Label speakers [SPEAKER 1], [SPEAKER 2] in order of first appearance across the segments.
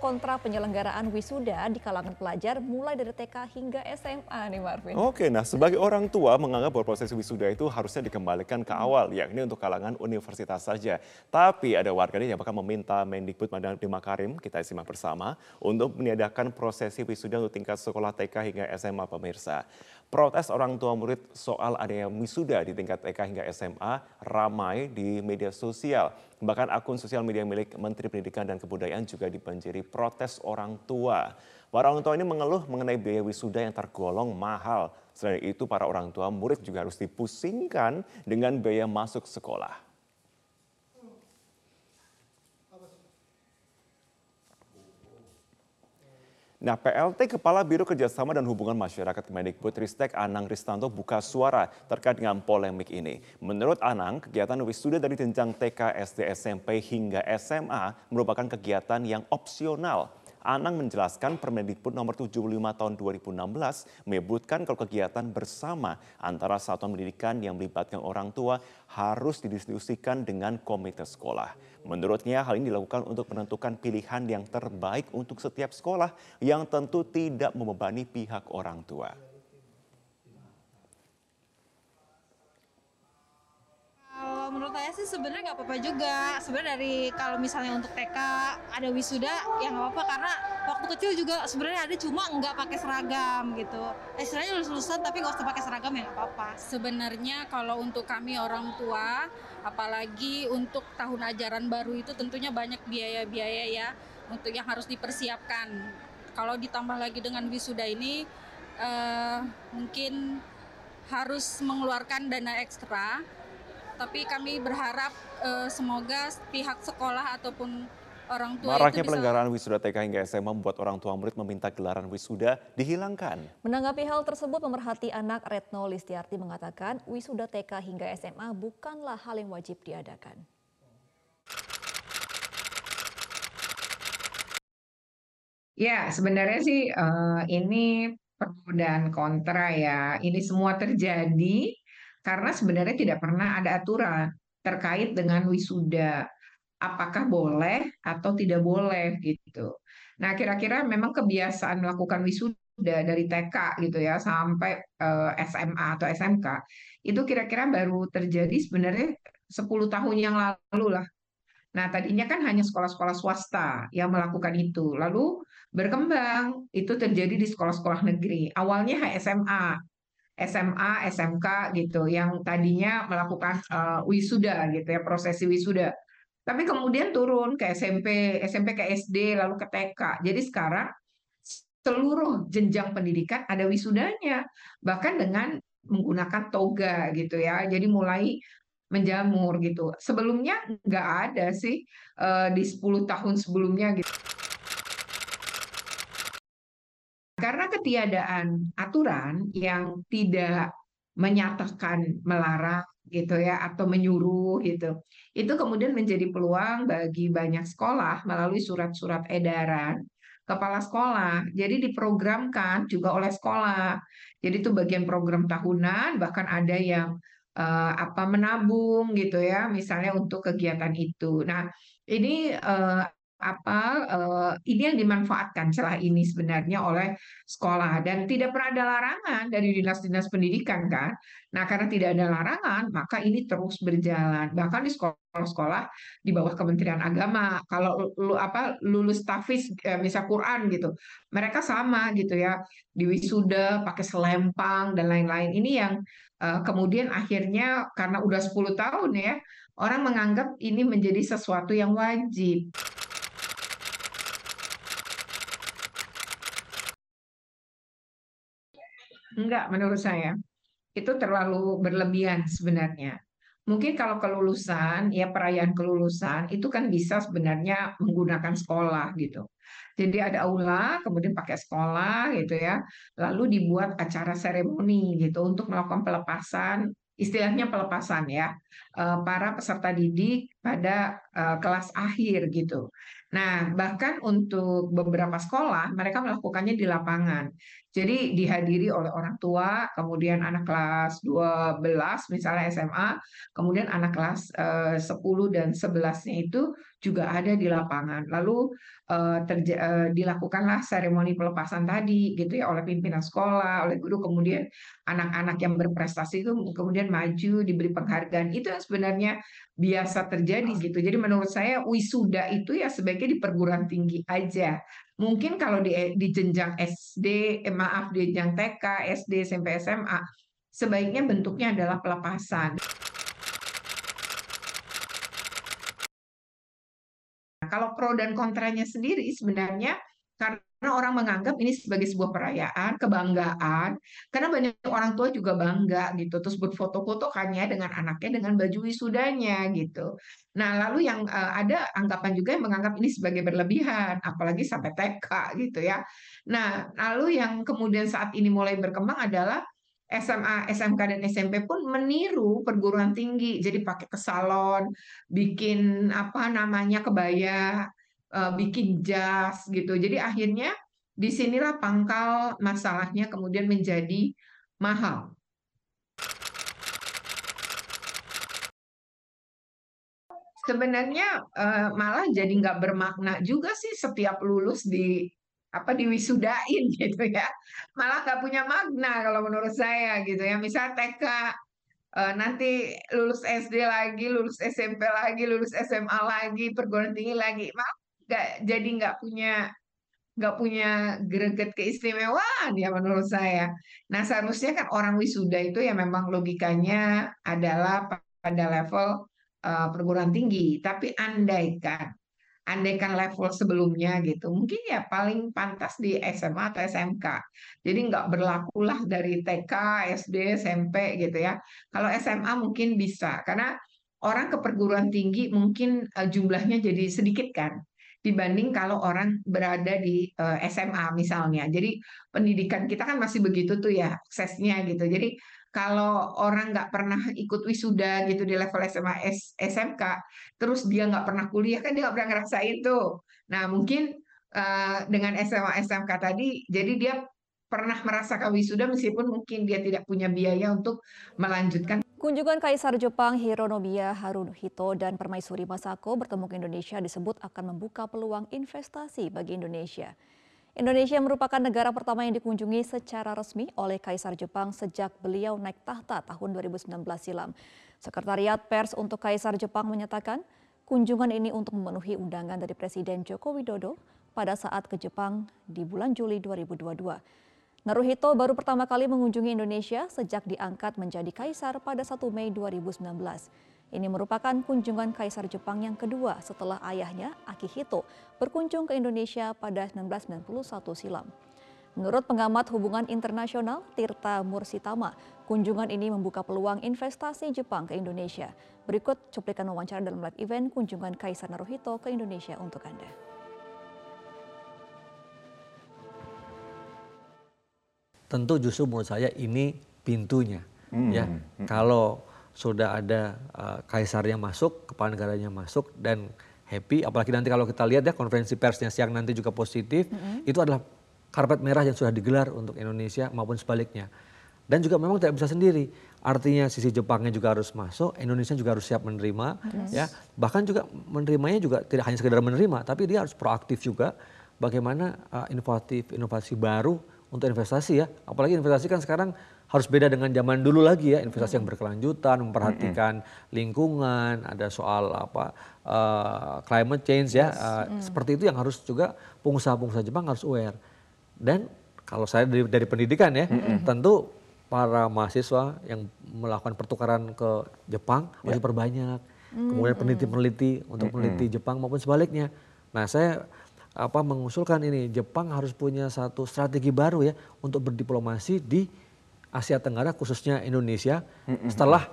[SPEAKER 1] kontra penyelenggaraan wisuda di kalangan pelajar mulai dari TK hingga SMA nih Marvin.
[SPEAKER 2] Oke, nah sebagai orang tua menganggap bahwa proses wisuda itu harusnya dikembalikan ke awal, yakni untuk kalangan universitas saja. Tapi ada warganet yang bahkan meminta Mendikbud Nadiem Makarim, kita simak bersama, untuk meniadakan prosesi wisuda untuk tingkat sekolah TK hingga SMA pemirsa. Protes orang tua murid soal adanya wisuda di tingkat TK hingga SMA ramai di media sosial. Bahkan akun sosial media milik Menteri Pendidikan dan Kebudayaan juga dibanjiri protes orang tua. Para orang tua ini mengeluh mengenai biaya wisuda yang tergolong mahal. Selain itu, para orang tua murid juga harus dipusingkan dengan biaya masuk sekolah. Nah, PLT Kepala Biro Kerjasama dan Hubungan Masyarakat Kemendikbud Ristek Anang Ristanto buka suara terkait dengan polemik ini. Menurut Anang, kegiatan wisuda dari jenjang TK, SD, SMP hingga SMA merupakan kegiatan yang opsional Anang menjelaskan Permendikbud nomor 75 tahun 2016 menyebutkan kalau kegiatan bersama antara satuan pendidikan yang melibatkan orang tua harus didiskusikan dengan komite sekolah. Menurutnya hal ini dilakukan untuk menentukan pilihan yang terbaik untuk setiap sekolah yang tentu tidak membebani pihak orang tua.
[SPEAKER 3] Menurut saya sih sebenarnya nggak apa-apa juga. Sebenarnya dari kalau misalnya untuk TK ada wisuda ya nggak apa-apa karena waktu kecil juga sebenarnya ada cuma nggak pakai seragam gitu. Eh, istilahnya lulus lulusan tapi nggak usah pakai seragam ya nggak apa-apa.
[SPEAKER 4] Sebenarnya kalau untuk kami orang tua, apalagi untuk tahun ajaran baru itu tentunya banyak biaya-biaya ya untuk yang harus dipersiapkan. Kalau ditambah lagi dengan wisuda ini uh, mungkin harus mengeluarkan dana ekstra tapi kami berharap uh, semoga pihak sekolah ataupun orang tua
[SPEAKER 2] Maraknya
[SPEAKER 4] itu
[SPEAKER 2] pelanggaran wisuda TK hingga SMA membuat orang tua murid meminta gelaran wisuda dihilangkan.
[SPEAKER 1] Menanggapi hal tersebut, pemerhati anak Retno Listiarti mengatakan wisuda TK hingga SMA bukanlah hal yang wajib diadakan.
[SPEAKER 5] Ya, sebenarnya sih uh, ini pro dan kontra ya. Ini semua terjadi karena sebenarnya tidak pernah ada aturan terkait dengan wisuda. Apakah boleh atau tidak boleh gitu. Nah, kira-kira memang kebiasaan melakukan wisuda dari TK gitu ya sampai eh, SMA atau SMK itu kira-kira baru terjadi sebenarnya 10 tahun yang lalu lah. Nah, tadinya kan hanya sekolah-sekolah swasta yang melakukan itu. Lalu berkembang itu terjadi di sekolah-sekolah negeri. Awalnya HSMA, SMA, SMK gitu yang tadinya melakukan uh, wisuda gitu ya, prosesi wisuda. Tapi kemudian turun ke SMP, SMP ke SD, lalu ke TK. Jadi sekarang seluruh jenjang pendidikan ada wisudanya, bahkan dengan menggunakan toga gitu ya. Jadi mulai menjamur gitu. Sebelumnya nggak ada sih uh, di 10 tahun sebelumnya gitu. Karena ketiadaan aturan yang tidak menyatakan melarang gitu ya atau menyuruh gitu. Itu kemudian menjadi peluang bagi banyak sekolah melalui surat-surat edaran kepala sekolah. Jadi diprogramkan juga oleh sekolah. Jadi itu bagian program tahunan bahkan ada yang uh, apa menabung gitu ya misalnya untuk kegiatan itu. Nah, ini uh, apa uh, ini yang dimanfaatkan celah ini sebenarnya oleh sekolah dan tidak pernah ada larangan dari dinas-dinas pendidikan kan. Nah, karena tidak ada larangan, maka ini terus berjalan. Bahkan di sekolah-sekolah di bawah Kementerian Agama, kalau lu apa lulus tafis eh, misal Quran gitu, mereka sama gitu ya, di wisuda pakai selempang dan lain-lain. Ini yang uh, kemudian akhirnya karena udah 10 tahun ya, orang menganggap ini menjadi sesuatu yang wajib. Enggak, menurut saya. Itu terlalu berlebihan sebenarnya. Mungkin kalau kelulusan, ya perayaan kelulusan, itu kan bisa sebenarnya menggunakan sekolah gitu. Jadi ada aula, kemudian pakai sekolah gitu ya, lalu dibuat acara seremoni gitu untuk melakukan pelepasan, istilahnya pelepasan ya, eh, para peserta didik pada uh, kelas akhir gitu. Nah, bahkan untuk beberapa sekolah mereka melakukannya di lapangan. Jadi dihadiri oleh orang tua, kemudian anak kelas 12 misalnya SMA, kemudian anak kelas uh, 10 dan 11-nya itu juga ada di lapangan. Lalu uh, uh, dilakukanlah seremoni pelepasan tadi gitu ya oleh pimpinan sekolah, oleh guru, kemudian anak-anak yang berprestasi itu kemudian maju diberi penghargaan. Itu yang sebenarnya biasa terjadi gitu. Jadi menurut saya wisuda itu ya sebaiknya di perguruan tinggi aja. Mungkin kalau di, di jenjang SD, eh, maaf di jenjang TK, SD, SMP, SMA, sebaiknya bentuknya adalah pelepasan. Kalau pro dan kontranya sendiri sebenarnya karena orang menganggap ini sebagai sebuah perayaan, kebanggaan, karena banyak orang tua juga bangga gitu, terus berfoto-foto kan ya dengan anaknya dengan baju wisudanya gitu. Nah, lalu yang uh, ada anggapan juga yang menganggap ini sebagai berlebihan, apalagi sampai TK gitu ya. Nah, lalu yang kemudian saat ini mulai berkembang adalah SMA, SMK dan SMP pun meniru perguruan tinggi. Jadi pakai ke salon, bikin apa namanya kebaya, bikin jas gitu. Jadi akhirnya di sinilah pangkal masalahnya kemudian menjadi mahal. Sebenarnya uh, malah jadi nggak bermakna juga sih setiap lulus di apa diwisudain gitu ya malah nggak punya makna kalau menurut saya gitu ya misal TK eh, nanti lulus SD lagi lulus SMP lagi lulus SMA lagi perguruan tinggi lagi malah nggak jadi nggak punya nggak punya greget keistimewaan ya menurut saya. Nah seharusnya kan orang wisuda itu ya memang logikanya adalah pada level uh, perguruan tinggi. Tapi andaikan andaikan level sebelumnya gitu, mungkin ya paling pantas di SMA atau SMK. Jadi nggak berlakulah dari TK, SD, SMP gitu ya. Kalau SMA mungkin bisa, karena orang ke perguruan tinggi mungkin uh, jumlahnya jadi sedikit kan dibanding kalau orang berada di eh, SMA misalnya. Jadi pendidikan kita kan masih begitu tuh ya aksesnya gitu. Jadi kalau orang nggak pernah ikut wisuda gitu di level SMA SMK, terus dia nggak pernah kuliah kan dia nggak pernah ngerasain tuh. Nah mungkin uh, dengan SMA SMK tadi, jadi dia pernah merasakan wisuda meskipun mungkin dia tidak punya biaya untuk melanjutkan.
[SPEAKER 1] Kunjungan Kaisar Jepang Hironobuya Haruhito dan Permaisuri Masako bertemu ke Indonesia disebut akan membuka peluang investasi bagi Indonesia. Indonesia merupakan negara pertama yang dikunjungi secara resmi oleh Kaisar Jepang sejak beliau naik tahta tahun 2019 silam. Sekretariat Pers untuk Kaisar Jepang menyatakan kunjungan ini untuk memenuhi undangan dari Presiden Joko Widodo pada saat ke Jepang di bulan Juli 2022. Naruhito baru pertama kali mengunjungi Indonesia sejak diangkat menjadi kaisar pada 1 Mei 2019. Ini merupakan kunjungan Kaisar Jepang yang kedua setelah ayahnya, Akihito, berkunjung ke Indonesia pada 1991 silam. Menurut pengamat hubungan internasional Tirta Mursitama, kunjungan ini membuka peluang investasi Jepang ke Indonesia. Berikut cuplikan wawancara dalam live event kunjungan Kaisar Naruhito ke Indonesia untuk Anda.
[SPEAKER 6] Tentu justru menurut saya ini pintunya. Hmm. Ya, hmm. kalau sudah ada uh, kaisarnya masuk, kepala negaranya masuk dan happy. Apalagi nanti kalau kita lihat ya konferensi persnya siang nanti juga positif, mm -hmm. itu adalah karpet merah yang sudah digelar untuk Indonesia maupun sebaliknya. Dan juga memang tidak bisa sendiri. Artinya sisi Jepangnya juga harus masuk, Indonesia juga harus siap menerima, yes. ya. Bahkan juga menerimanya juga tidak hanya sekedar menerima, tapi dia harus proaktif juga. Bagaimana uh, inovatif, inovasi baru untuk investasi ya. Apalagi investasi kan sekarang harus beda dengan zaman dulu lagi ya. Investasi yang berkelanjutan memperhatikan lingkungan ada soal apa uh, climate change ya. Uh, seperti itu yang harus juga pengusaha-pengusaha Jepang harus aware. Dan kalau saya dari, dari pendidikan ya tentu para mahasiswa yang melakukan pertukaran ke Jepang harus yeah. perbanyak. Kemudian peneliti-peneliti untuk peneliti Jepang maupun sebaliknya. Nah saya apa mengusulkan ini Jepang harus punya satu strategi baru ya untuk berdiplomasi di Asia Tenggara khususnya Indonesia mm-hmm. setelah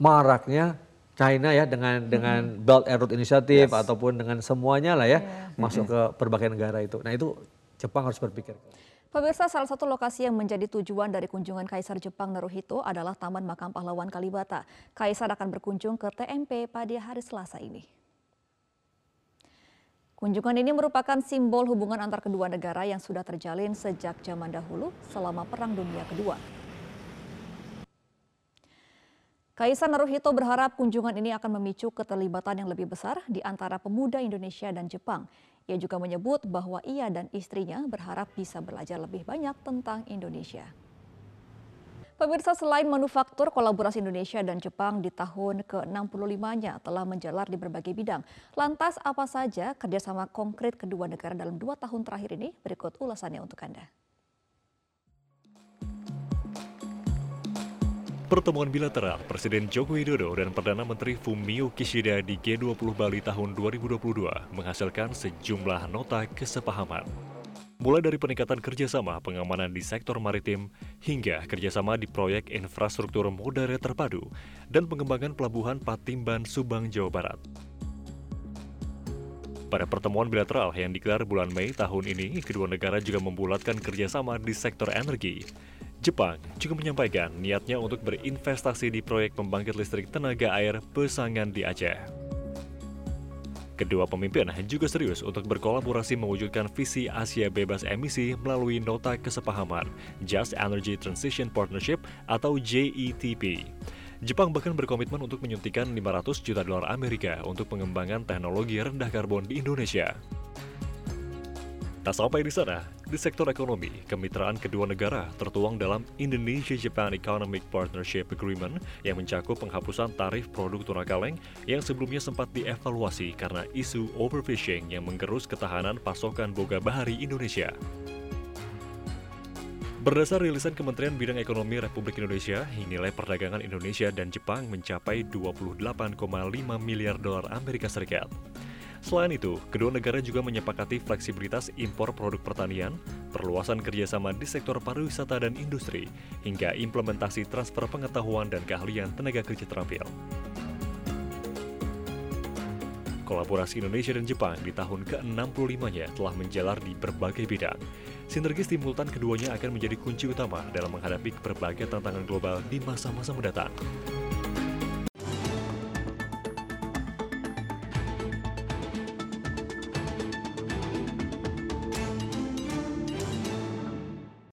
[SPEAKER 6] maraknya China ya dengan mm-hmm. dengan Belt and Road Initiative yes. ataupun dengan semuanya lah ya yeah. masuk mm-hmm. ke berbagai negara itu. Nah itu Jepang harus berpikir.
[SPEAKER 1] Pemirsa, salah satu lokasi yang menjadi tujuan dari kunjungan Kaisar Jepang Naruhito adalah Taman Makam Pahlawan Kalibata. Kaisar akan berkunjung ke TMP pada hari Selasa ini. Kunjungan ini merupakan simbol hubungan antar kedua negara yang sudah terjalin sejak zaman dahulu selama Perang Dunia Kedua. Kaisar Naruhito berharap kunjungan ini akan memicu keterlibatan yang lebih besar di antara pemuda Indonesia dan Jepang. Ia juga menyebut bahwa ia dan istrinya berharap bisa belajar lebih banyak tentang Indonesia. Pemirsa selain manufaktur, kolaborasi Indonesia dan Jepang di tahun ke-65-nya telah menjalar di berbagai bidang. Lantas apa saja kerjasama konkret kedua negara dalam dua tahun terakhir ini? Berikut ulasannya untuk Anda.
[SPEAKER 7] Pertemuan bilateral Presiden Joko Widodo dan Perdana Menteri Fumio Kishida di G20 Bali tahun 2022 menghasilkan sejumlah nota kesepahaman. Mulai dari peningkatan kerjasama pengamanan di sektor maritim hingga kerjasama di proyek infrastruktur moda terpadu dan pengembangan pelabuhan Patimban, Subang, Jawa Barat. Pada pertemuan bilateral yang digelar bulan Mei tahun ini, kedua negara juga membulatkan kerjasama di sektor energi, Jepang juga menyampaikan niatnya untuk berinvestasi di proyek pembangkit listrik tenaga air Pesangan di Aceh. Kedua pemimpin juga serius untuk berkolaborasi mewujudkan visi Asia bebas emisi melalui nota kesepahaman Just Energy Transition Partnership atau JETP. Jepang bahkan berkomitmen untuk menyuntikkan 500 juta dolar Amerika untuk pengembangan teknologi rendah karbon di Indonesia. Tak sampai di sana, di sektor ekonomi, kemitraan kedua negara tertuang dalam Indonesia-Japan Economic Partnership Agreement yang mencakup penghapusan tarif produk tuna kaleng yang sebelumnya sempat dievaluasi karena isu overfishing yang menggerus ketahanan pasokan boga bahari Indonesia. Berdasar rilisan Kementerian Bidang Ekonomi Republik Indonesia, nilai perdagangan Indonesia dan Jepang mencapai 28,5 miliar dolar Amerika Serikat. Selain itu, kedua negara juga menyepakati fleksibilitas impor produk pertanian, perluasan kerjasama di sektor pariwisata dan industri, hingga implementasi transfer pengetahuan dan keahlian tenaga kerja terampil. Kolaborasi Indonesia dan Jepang di tahun ke-65-nya telah menjalar di berbagai bidang. Sinergi simultan keduanya akan menjadi kunci utama dalam menghadapi berbagai tantangan global di masa-masa mendatang.